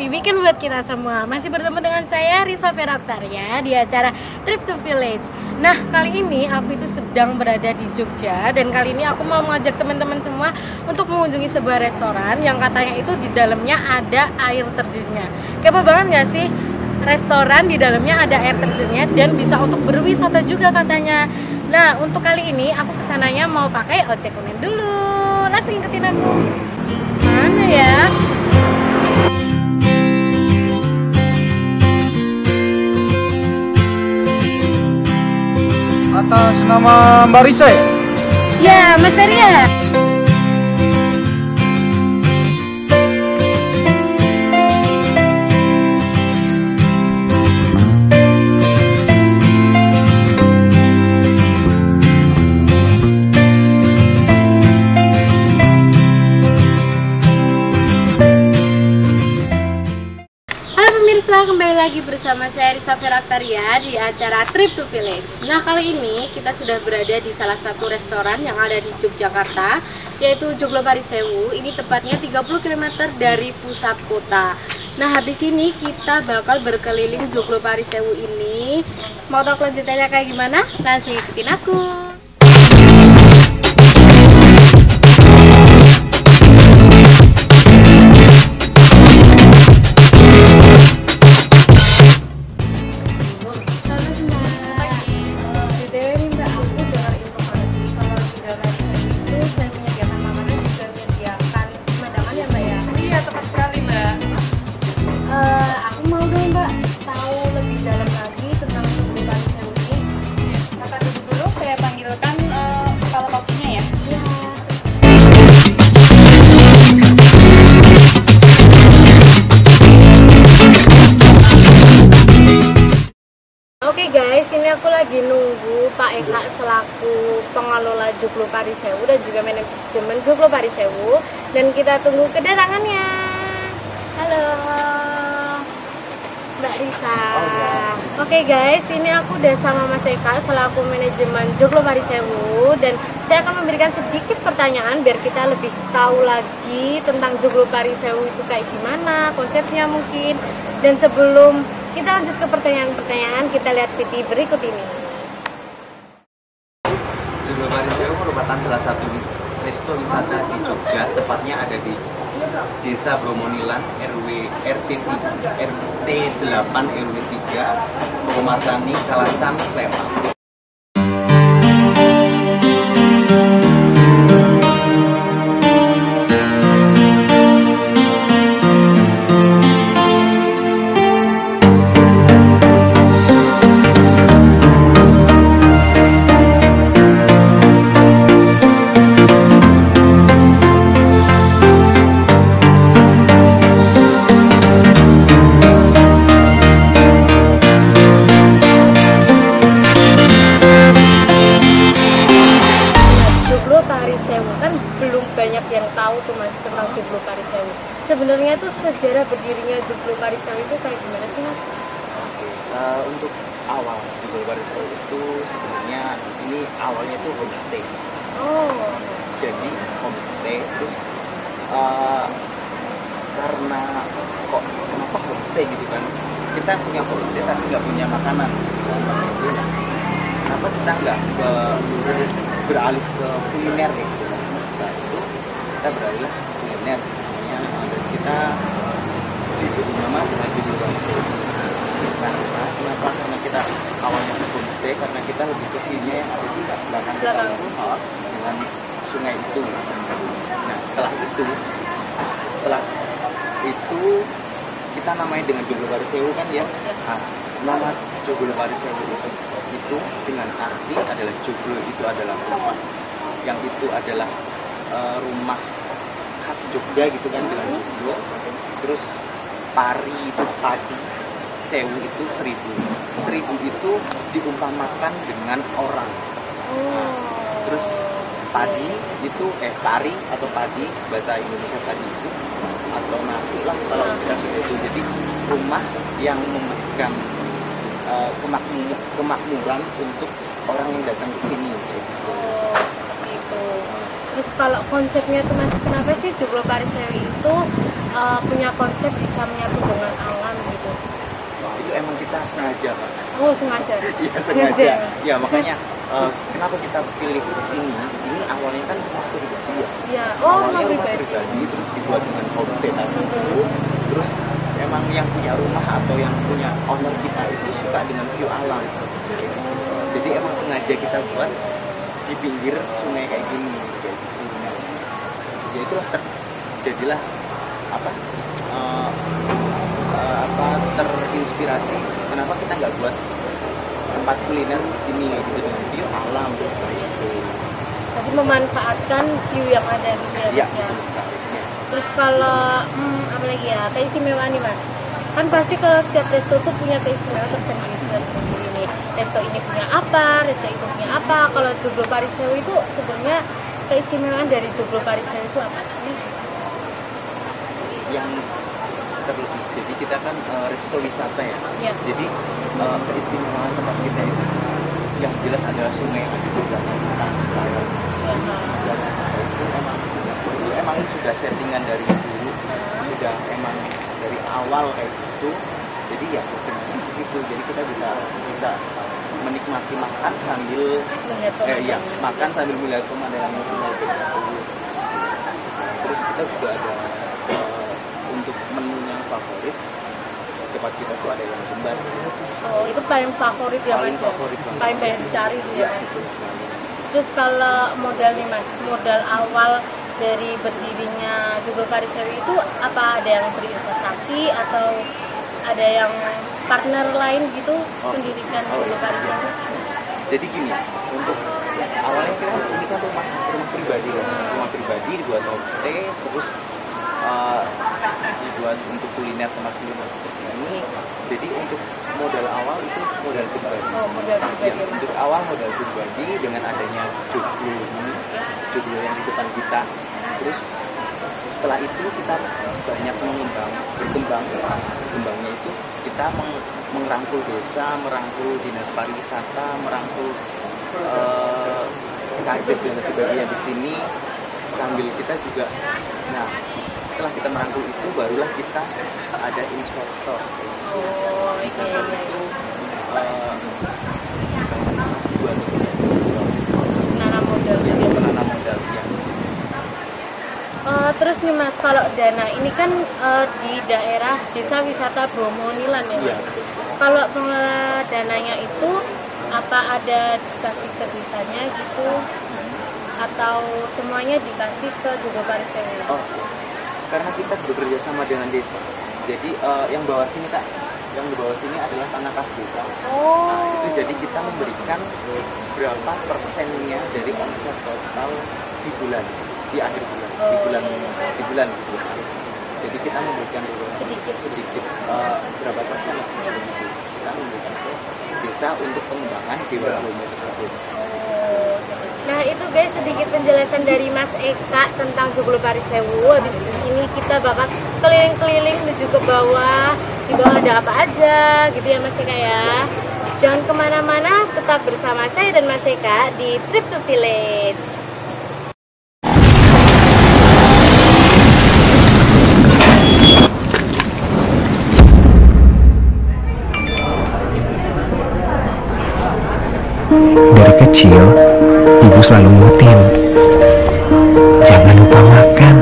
Happy weekend buat kita semua. Masih bertemu dengan saya Risa Feraktaria di acara Trip to Village. Nah kali ini aku itu sedang berada di Jogja Dan kali ini aku mau mengajak teman-teman semua untuk mengunjungi sebuah restoran Yang katanya itu di dalamnya ada air terjunnya. Kepo banget gak sih? Restoran di dalamnya ada air terjunnya dan bisa untuk berwisata juga katanya. Nah untuk kali ini aku ke sananya mau pakai ojek online dulu. Langsung ikutin aku. Mana ya? Atas nama Mbak Risa ya? Ya, Mas Arya. Bersama saya Risa Feraktaria di acara Trip to Village. Nah, kali ini kita sudah berada di salah satu restoran yang ada di Yogyakarta, yaitu Joglo Parisewu. Ini tepatnya 30 km dari pusat kota. Nah, habis ini kita bakal berkeliling Joglo Parisewu ini. Mau tahu kelanjutannya kayak gimana? Langsung ikutin aku. Guys, ini aku lagi nunggu Pak Eka selaku pengelola Joglo Parisewu dan juga manajemen Joglo Parisewu dan kita tunggu kedatangannya. Halo, Mbak Risa. Oke guys, ini aku udah sama Mas Eka selaku manajemen Joglo Parisewu dan saya akan memberikan sedikit pertanyaan biar kita lebih tahu lagi tentang Joglo Parisewu itu kayak gimana, konsepnya mungkin. Dan sebelum kita lanjut ke pertanyaan-pertanyaan, kita lihat video berikut ini. Joglo Parisewu merupakan salah satu resto wisata di Jogja, tepatnya ada di Desa Bromonilan, RW RT 3, RT 8 RW 3, Pemartani, Kalasan, Sleman. Homestay. Oh, Jadi homestay terus eh, karena kok kenapa homestay gitu kan? Kita punya homestay tapi nggak punya makanan. Kenapa kita nggak ke- beralih ke kuliner gitu? Nah itu kita beralih ke kuliner. Makanya kita diberi nama dengan judul homestay. Karena kenapa? Karena kita awalnya ke homestay karena kita lebih ke view-nya yang ada di belakang kita oh, dengan sungai itu. Nah setelah itu, setelah itu kita namanya dengan Joglo Parisewu kan ya. Nah, nama Joglo Parisewu itu itu dengan arti adalah Joglo itu adalah rumah, yang itu adalah eh, rumah khas Jogja gitu kan dengan Joglo. Terus pari itu padi, sewu itu seribu. Seribu itu diumpamakan dengan orang. oh. Terus padi itu eh pari atau padi bahasa Indonesia tadi itu atau nasi lah kalau kita sudah itu jadi rumah yang memberikan eh, kemakmur- kemakmuran untuk orang yang datang ke sini gitu. Oh, seperti itu. Terus kalau konsepnya tuh mas, kenapa sih Joglo Parisewu itu uh, punya konsep bisa menyatu dengan alam gitu itu emang kita sengaja pak. Oh sengaja? Iya sengaja. Ya makanya uh, kenapa kita pilih di sini? Ini awalnya kan rumah pribadi ya. Iya, oh rumah pribadi. pribadi terus dibuat dengan homestay tadi itu. Terus emang yang punya rumah atau yang punya owner kita itu suka dengan view alam. Jadi emang sengaja kita buat di pinggir sungai kayak gini kayak gitu. Ya itulah terjadilah apa eh, apa terinspirasi kenapa kita nggak buat tempat kuliner di sini kayak gitu dengan view alam gitu. Jadi memanfaatkan view yang ada gitu ya, ya. Mas, ya. ya. terus kalau hmm, apa lagi ya keistimewaan nih mas. Kan pasti kalau setiap resto tuh punya keistimewaan tersendiri sendiri nih resto ini punya apa resto itu punya apa. Kalau Joglo Paris Sewu itu sebenarnya keistimewaan dari Joglo Paris Sewu itu apa sih? Yang terlebih jadi kita kan eh, resto wisata ya. Ya jadi eh, keistimewaan tempat kita itu yang jelas adalah sungai yang ada di belakang kita. Itu emang emang sudah settingan dari dulu sudah emang dari awal kayak gitu. Jadi ya istimewanya di situ. Jadi kita bisa bisa menikmati makan sambil eh, ya makan sambil melihat pemandangan sungai terus kita juga ada favorit tempat kita tuh ada yang jembar oh itu paling favorit ya paling mas ya? favorit banget. paling banyak dicari ya ya sekali terus kalau modal nih mas modal awal dari berdirinya Joglo Paris itu apa ada yang berinvestasi atau ada yang partner lain gitu Oh. mendirikan Oh, Joglo Paris. Sewu jadi gini untuk awalnya kita ini kan rumah rumah pribadi kan rumah pribadi dibuat homestay terus eh, dibuat untuk kuliner tempat kuliner seperti ini jadi untuk modal awal itu modal pribadi. Oh modal Ya, pribadi mas. untuk awal modal pribadi dengan adanya joglo ini joglo yang di depan kita. Terus setelah itu kita banyak mengembang berkembang. Berkembangnya itu kita meng- merangkul desa merangkul dinas pariwisata merangkul eh, kades dan sebagainya di sini. Sambil kita juga nah setelah kita merangkul itu barulah kita ada investor oh iya iya iya. investor menanam modal ya, ya. menanam modal ya Eh, terus nih mas kalau dana ini kan eh, di daerah desa wisata Bromo Nilan ya Iya. mas kalau pengelola dananya itu apa ada dikasih ke desanya gitu atau semuanya dikasih ke Joglo Paris? Oh, karena kita bekerja sama dengan desa. Jadi eh, yang bawah sini kak, yang di bawah sini adalah tanah kas desa. Oh, Nah itu jadi kita memberikan berapa persennya dari omset total di bulan, di akhir bulan, di Oh, bulan, di bulan gitu. Jadi kita memberikan Sedikit. sedikit eh, berapa persen lah kita memberikan ke desa untuk pengembangan Dewa Bromo tersebut. Nah itu guys sedikit penjelasan dari Mas Eka tentang Joglo Paris Sewu. Habis ini kita bakal keliling-keliling menuju ke bawah. Di bawah ada apa aja gitu ya Mas Eka ya. Jangan ke mana-mana, tetap bersama saya dan Mas Eka di Trip to Village. Dari kecil, ibu selalu ngutin. Jangan lupa makan.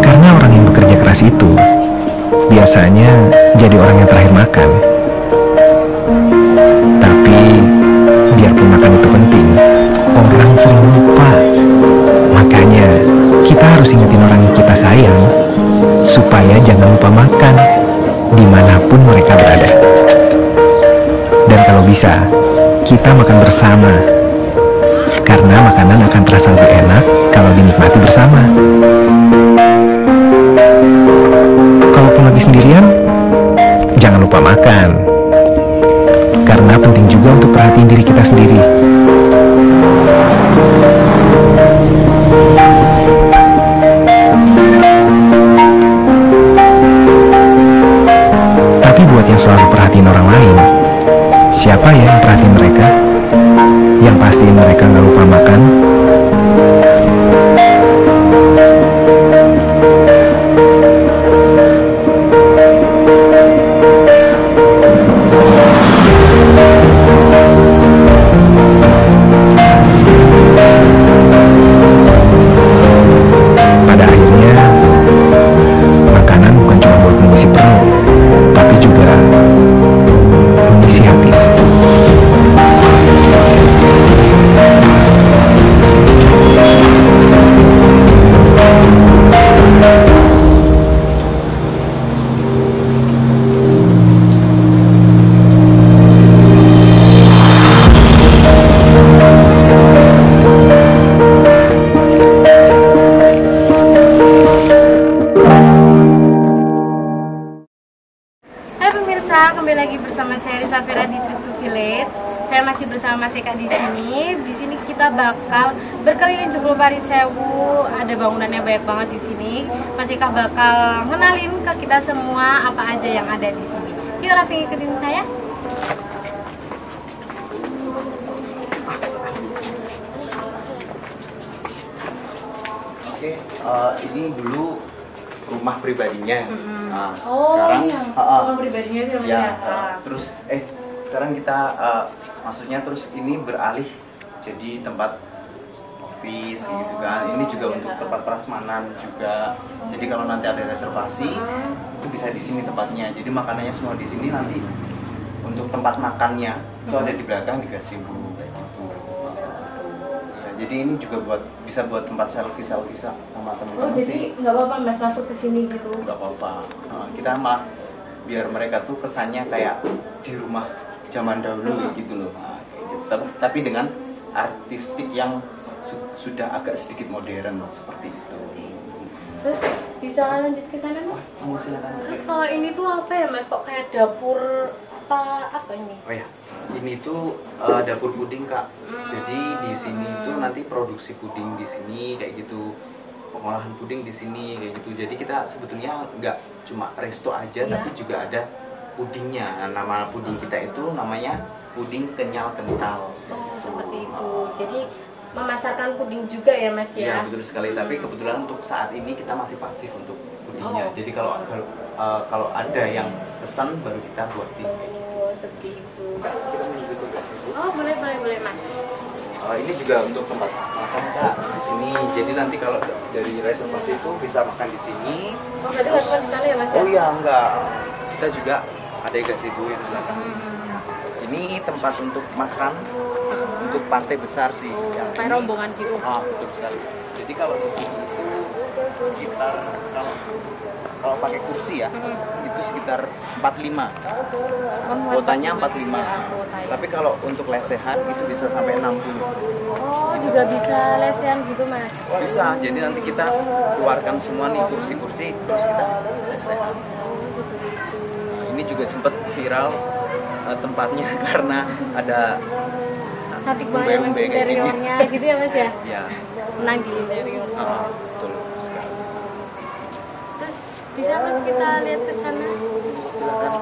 Karena orang yang bekerja keras itu biasanya jadi orang yang terakhir makan. Tapi biarpun makan itu penting, orang sering lupa. Makanya kita harus ingetin orang yang kita sayang supaya jangan lupa makan di mana pun mereka berada. Dan kalau bisa, kita makan bersama. Karena makanan akan terasa lebih enak kalau dinikmati bersama. Kalaupun lagi sendirian, jangan lupa makan. Karena penting juga untuk perhatiin diri kita sendiri. perhatiin orang lain. Siapa ya yang perhatiin mereka? Yang pasti mereka nggak lupa makan, Mas Eka di sini. Di sini kita bakal berkeliling Joglo Parisewu. Ada bangunannya banyak banget di sini. Mas Eka bakal ngenalin ke kita semua apa aja yang ada di sini. Yuk langsung ikutin saya. Oke, eh, ini dulu rumah pribadinya. Nah, Oh, sekarang, ini yang Ha, ha. rumah pribadinya itu ya, eh, terus eh sekarang kita eh, maksudnya terus ini beralih jadi tempat office gitu kan. Ini juga untuk tempat prasmanan juga. Jadi kalau nanti ada reservasi itu bisa di sini tempatnya. Jadi makanannya semua di sini nanti untuk tempat makannya itu ada di belakang di gazebo kayak gitu. Ya, jadi ini juga buat bisa buat tempat selfie selfie sama Oh, teman-teman jadi sih nggak apa-apa Mas masuk ke sini gitu. nggak apa-apa Nah, kita malah biar mereka tuh kesannya kayak di rumah zaman dahulu kayak gitu loh Nah, gitu. tapi, dengan artistik yang su- sudah agak sedikit modern seperti itu Terus bisa lanjut ke sana Mas? mau silakan Terus kalau ini tuh apa ya Mas? Kok kayak dapur apa apa ini? oh ya ini tuh uh, dapur puding kak jadi di sini tuh nanti produksi puding di sini kayak gitu pengolahan puding di sini kayak gitu jadi kita sebetulnya nggak cuma resto aja Iya. tapi juga ada pudingnya nah, nama puding kita itu namanya puding kenyal kental Oh, seperti itu. Jadi memasarkan puding juga ya Mas Iya ya? betul sekali tapi kebetulan untuk saat ini kita masih pasif untuk pudingnya Oh. jadi kalau kalau, uh, kalau ada yang pesan baru kita buatin Oh, seperti itu. Oh, boleh boleh boleh Mas. Uh, ini juga untuk tempat makan kak di sini. Jadi nanti kalau dari reservasi itu bisa makan di sini. Oh, berarti nggak cuma di sana ya Mas ya? Oh iya enggak. Kita juga ada di belakang. Ini tempat untuk makan untuk partai besar sih. Oh, Yang kayak rombongan gitu. Ah betul sekali. Jadi kalau di sini itu sekitar kalau kalau pakai kursi ya itu sekitar 45 kuotanya 45 Ya, kuotanya. tapi kalau untuk lesehan itu bisa sampai 60 Oh, juga bisa lesehan gitu Mas? bisa jadi nanti kita keluarkan semua nih kursi-kursi terus kita lesehan juga sempat viral eh, tempatnya karena ada Cantik banget Mas interiornya gitu ya Mas ya? ya Menang di interior. ah, betul sekali Terus bisa Mas kita lihat ke sana? silakan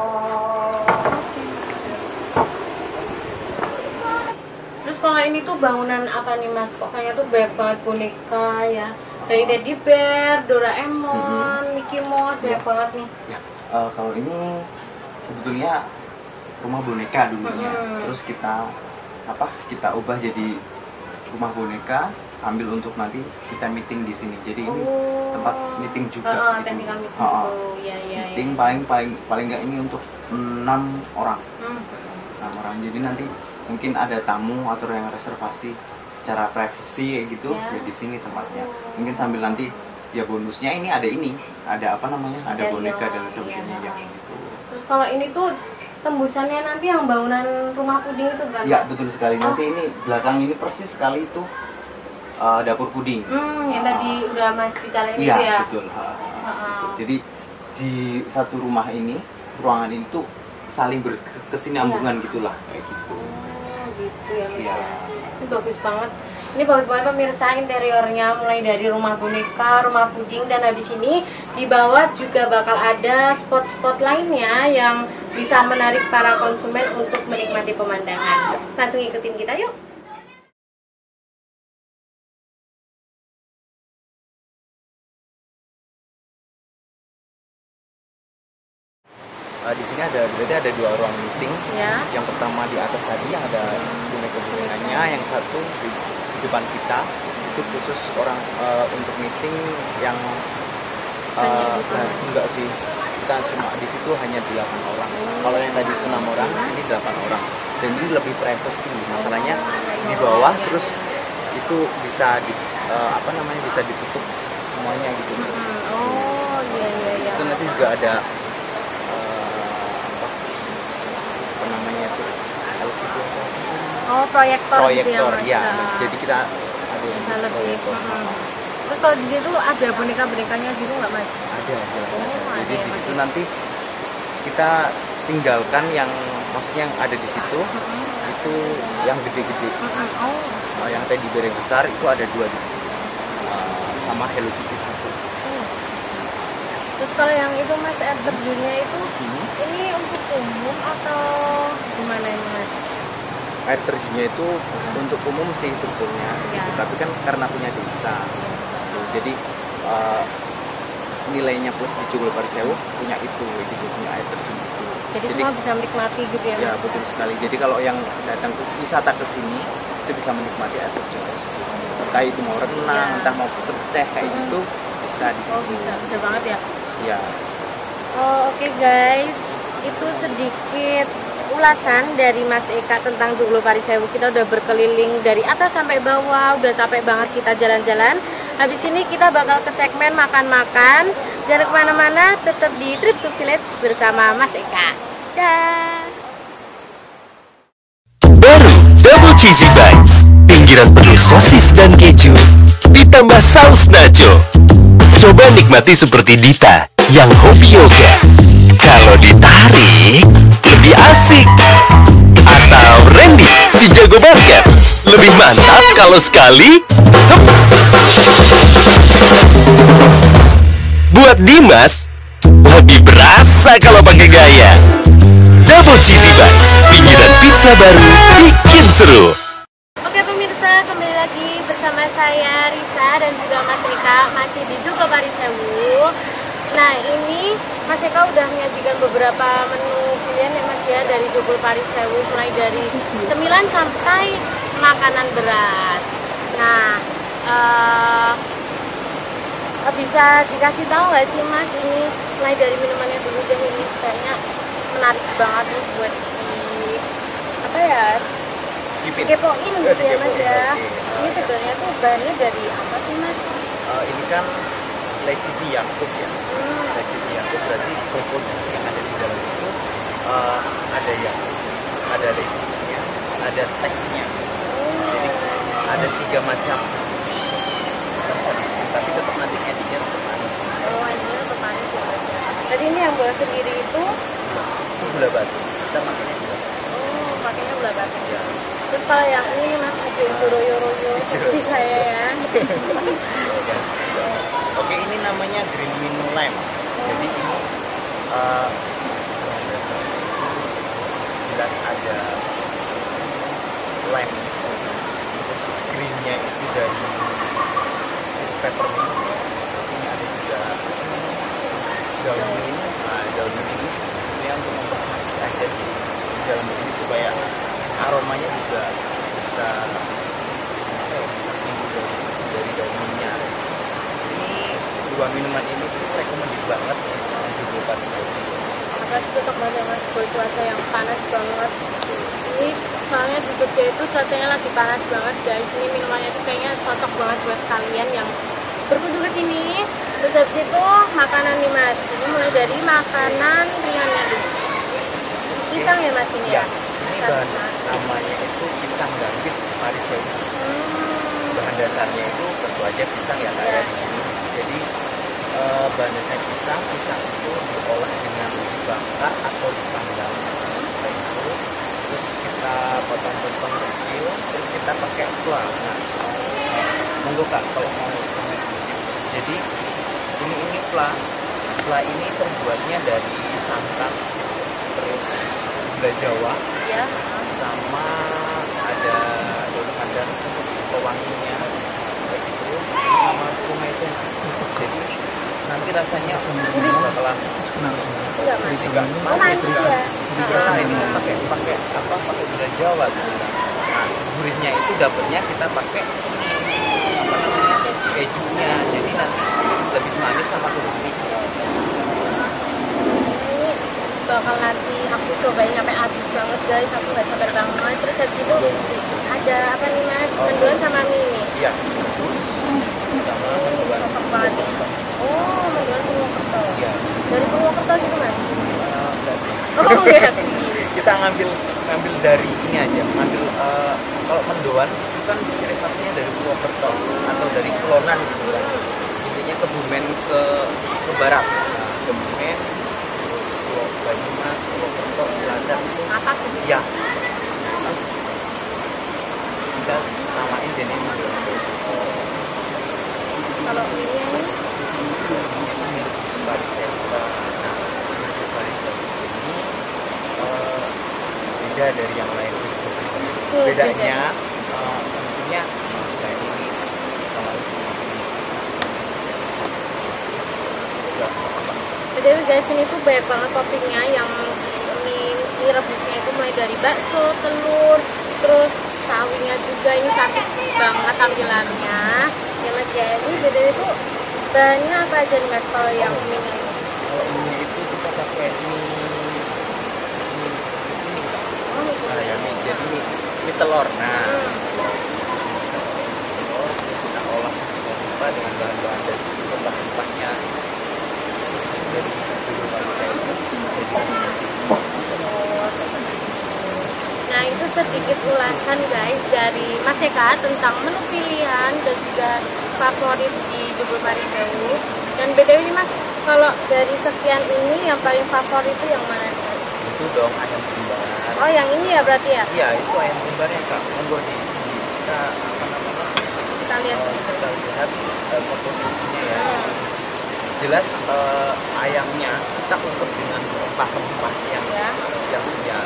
Terus kalau ini tuh bangunan apa nih Mas? Kok kayaknya tuh banyak banget boneka ya. Dari Teddy Bear, Doraemon, Mickey Mouse, banyak banget nih. ya eh, kalau ini sebetulnya rumah boneka dulunya. Terus kita apa kita ubah jadi rumah boneka sambil untuk nanti kita meeting di sini. Jadi ini tempat meeting juga Heeh, gitu. teknikal meeting. Ha-ha. tuh. Ya, ya, ya. meeting paling paling paling nggak ini untuk enam orang. Hmm. enam orang. Jadi nanti mungkin ada tamu atau yang reservasi secara privacy kayak gitu Ya. ya di sini tempatnya. Mungkin sambil nanti ya bonusnya ini ada ini. Ada apa namanya? Ada Ada boneka dan sebagainya ya gitu kalau ini tuh tembusannya nanti yang bangunan rumah puding itu kan? ya Mas? betul sekali nanti ini belakang ini persis sekali itu uh, dapur puding Hmm, yang tadi udah Mas bicarain itu iya ya? betul Ha-ha. betul. jadi di satu rumah ini ruangan ini tuh saling berkesinambungan gitulah kayak gitu Oh, gitu ya Mas Iya. ya. Bagus banget. Ini bagus banget pemirsa interiornya mulai dari rumah boneka, rumah puding dan habis ini di bawah juga bakal ada spot-spot lainnya yang bisa menarik para konsumen untuk menikmati pemandangan. Langsung ikutin kita yuk. Uh, di sini ada berarti ada dua ruang meeting Ya. yang pertama di atas tadi yang ada boneka-bonekanya yang satu di, di depan kita itu khusus orang uh, untuk meeting yang uh, nah, enggak sih. Kita cuma di situ hanya 8 orang. Kalau yang tadi itu enam orang ini 8 orang. Dan ini lebih privacy. Masalahnya di bawah terus itu bisa di uh, apa namanya bisa ditutup semuanya gitu. Hmm, Oh, iya iya iya. itu nanti juga ada uh, apa, namanya itu LCD? Oh, proyektor, gitu proyektor Mas, ya Nah, jadi kita ada yang bisa lebih. hmm. Terus kalau di situ ada boneka-bonekanya gitu nggak Mas? ada jelas Oh, ada. ada jadi di situ nanti kita tinggalkan yang maksudnya yang ada di situ Hmm. itu yang gede-gede Mm-mm. Oh. Yang teddy bear yang besar itu ada dua di sini Eh, sama Hello Kitty satu Hmm. Terus kalau yang itu mas air terjunnya itu Hmm. ini untuk umum atau gimana ini mas? Air terjunnya itu untuk umum sih sebetulnya Ya. tapi kan karena punya desa gitu. jadi eh, nilainya plus di Joglo Parisewu punya itu gitu punya air terjun itu Jadi, semua bisa menikmati gitu ya? ya betul sekali jadi kalau yang datang ke wisata ke sini itu bisa menikmati air terjun tersebut entah itu mau renang Ya. entah mau peceh kayak Hmm. gitu bisa di Oh situ bisa, bisa banget ya. ya Oh oke guys, itu sedikit ulasan dari Mas Eka tentang Joglo Parisewu. Kita udah berkeliling dari atas sampai bawah, udah capek banget kita jalan-jalan. Habis ini kita bakal ke segmen makan-makan. Jangan ke mana-mana, tetap di Trip to Village bersama Mas Eka. Dah. Baru Double Cheesy Bites Pinggiran penuh sosis dan keju Ditambah saus nacho Coba nikmati seperti Dita Yang hobi yoga Kalau ditarik Lebih asik. Atau Randy Si jago basket. Lebih mantap kalau sekali Hup. Buat Dimas Lebih berasa kalau pakai gaya. Double Cheesy Bites Pinggiran pizza baru bikin seru. Oke pemirsa, kembali lagi bersama saya Risa dan juga Mas Eka masih di Joglo Parisewu. Nah ini Mas Eka udah menyajikan beberapa menu pilihan ya Mas ya dari Joglo Parisewu mulai dari cemilan sampai makanan berat. Nah eh, bisa dikasih tahu nggak sih Mas ini mulai dari minumannya dulu deh ini kayaknya menarik banget nih buat di apa ya kepoin gitu ya mas ya. Ini sebenarnya tuh bahannya dari apa sih mas? Eh, ini kan leci Yakub ya. Hmm. leci Yakub berarti komposisi yang ada di dalam itu eh, ada yang ada lecinya ada tehnya jadi ada tiga macam rasa tapi tetap nanti endingnya tetap manis. Oh tetap manis ya jadi ini yang buat sendiri itu? Itu gula batu. Kita makanya gula batu. Oh pakainya gula batu. Ya terus kalau yang ini mas hijau hijau royo royo seperti saya ya. Ya. Oke, ini namanya green bean lime. Jadi ini eh, jelas ada lime. Terus greennya itu dari sweet peppermint. Terus ini ada juga daun mint. Nah, daun mint ini untuk memperhatikan aja di dalam sini supaya aromanya juga bisa apa ya, timbul dari, dari daun mintnya ini dua minuman ini tuh recommended banget untuk buat saya apalagi cocok banget ya mas buat cuaca yang panas banget? Ini soalnya di Jogja itu cuacanya lagi panas banget guys. Ini minumannya tuh kayaknya cocok banget buat kalian yang berkunjung ke sini. Terus habis itu makanan nih mas. Ini mulai dari makanan ringannya dulu. Pisang ya mas ini ya, ya ini bahan namanya itu pisang gambit parisewu Hmm, bahan dasarnya itu tentu aja pisang ya kayak Ya. Eh, dasar pisang pisang itu diolah dengan dibakar atau dipanggang. Itu terus kita potong-potong kecil terus kita pakai pla nah monggo kak kalau mau. Jadi ini ini pla pla ini terbuatnya dari santan terus gula jawa ya sama ada daun pandan untuk pewanginya kayak gitu sama kumesin. Jadi nanti rasanya bakalan enggak mas. Sih enggak oh manis ya karena ini kan pakai pakai apa pakai gula jawa gitu. Nah gurihnya itu dapatnya kita pakai apa namanya kejunya. Jadi nanti lebih manis sama gurih. Ini bakal nanti aku cobain sampai habis banget guys. Aku nggak sabar banget. Terus habis itu ada apa nih mas? Mendoan sama mie. Nih iya. Sama mendoan cocok banget oh mendoan Purwokerto iya dari Purwokerto gitu mas? Enggak sih. oh enggak kita ngambil ngambil dari ini aja ngambil eh, kalau mendoan itu kan ciri khasnya dari Purwokerto atau dari Kulonan gitu kan. Intinya Kebumen ke ke barat. Kebumen terus Pulau Banyumas Purwokerto itu apa ya. Ini kalau ini ini Barista nah Barista ini eh, beda dari yang lain Oh, bedanya eh, tentunya kayak ini Ya, jadi guys ini tuh banyak banget toppingnya yang mie, mie rebusnya itu mulai dari bakso telur terus sawinya juga ini cantik banget tampilannya ya mas ya ini beda itu bahannya apa aja nih mas kalau yang mie ini? Kalau ini itu kita pakai mie mie oh mie Ah, ya, mie jadi mie, mie telur. Nah Hmm. telur terus kita olah sedemikian rupa dengan bahan-bahan dan rempah-rempahnya khusus dari dulu bangsa itu jadi Nah itu sedikit ulasan guys dari Mas Eka tentang menu pilihan dan juga favorit di Jubel Maridewu Dan btw ini Mas, kalau dari sekian ini yang paling favorit itu yang mana? itu dong ayam kembar Oh yang ini ya berarti ya? iya itu ayam kembarnya kak monggo di, kita apa namanya Kita lihat dulu. kita lihat eh, komposisinya ya jelas eh, ayamnya kita untuk dengan rempah-rempah yang Ya. yang ya,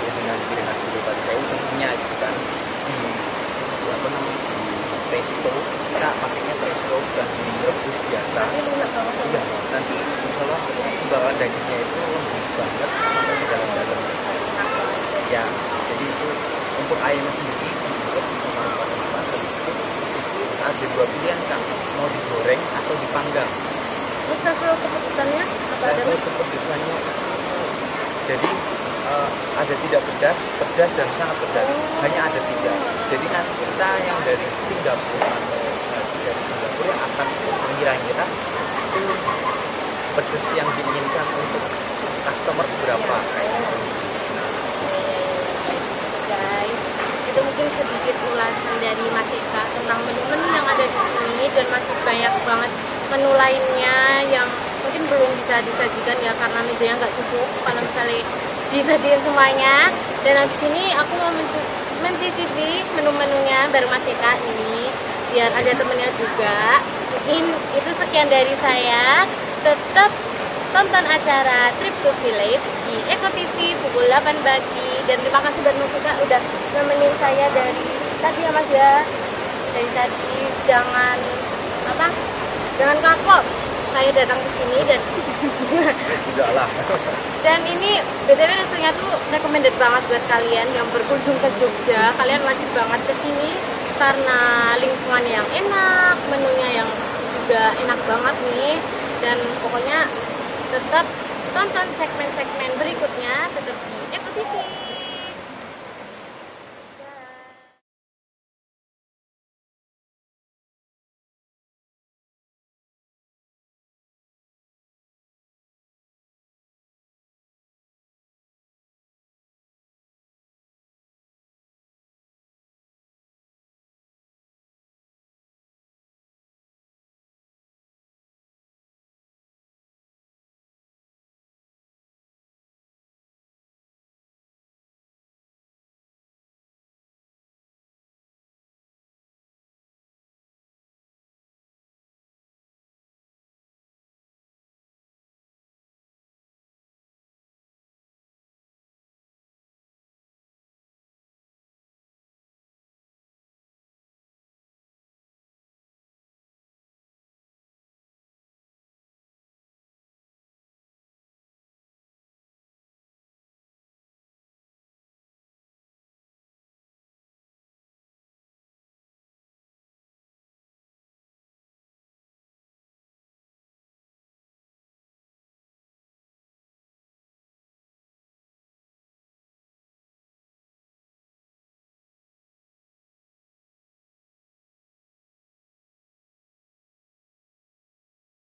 ya dengan pilihan dulu pada saya tentunya gitu kan di, di apa namanya presto kita pakainya presto dan di rebus biasa. Iya, nanti insya Allah dagingnya itu lembut banget sampai ke dalam-dalam. Ya jadi itu untuk ayamnya sendiri untuk tersebut itu ada dua pilihan kak. Mau digoreng atau dipanggang. Terus level keputusannya apa ada level kepedesannya jadi eh, ada tidak pedas, pedas dan sangat pedas. Hanya ada tiga. Jadi nanti kita yang dari dapur atau dari dapur akan mengira-ngira itu pedas yang diinginkan untuk customer seberapa. Guys itu mungkin sedikit ulasan dari Mas Eka tentang menu-menu yang ada di sini dan masih banyak banget menu lainnya yang mungkin belum bisa disajikan ya karena mejanya nggak cukup. Kalau misalnya disajikan semuanya dan habis ini aku mau mencu- mencicipi menu-menunya bareng Mas Eka ini biar ada temennya juga. Mungkin itu sekian dari saya. Tetap tonton acara Trip to Village di Eko TV pukul 8 pagi. Dan terima kasih buat Mas udah nemenin saya dari tadi ya Mas ya. Dari tadi jangan apa jangan kapok saya datang ke sini dan tidak lah. Dan ini btw restonya tuh recommended banget buat kalian yang berkunjung ke Jogja. Kalian wajib banget ke sini karena lingkungan yang enak menunya yang juga enak banget nih. Dan pokoknya tetap tonton segmen-segmen berikutnya tetap di Eko TV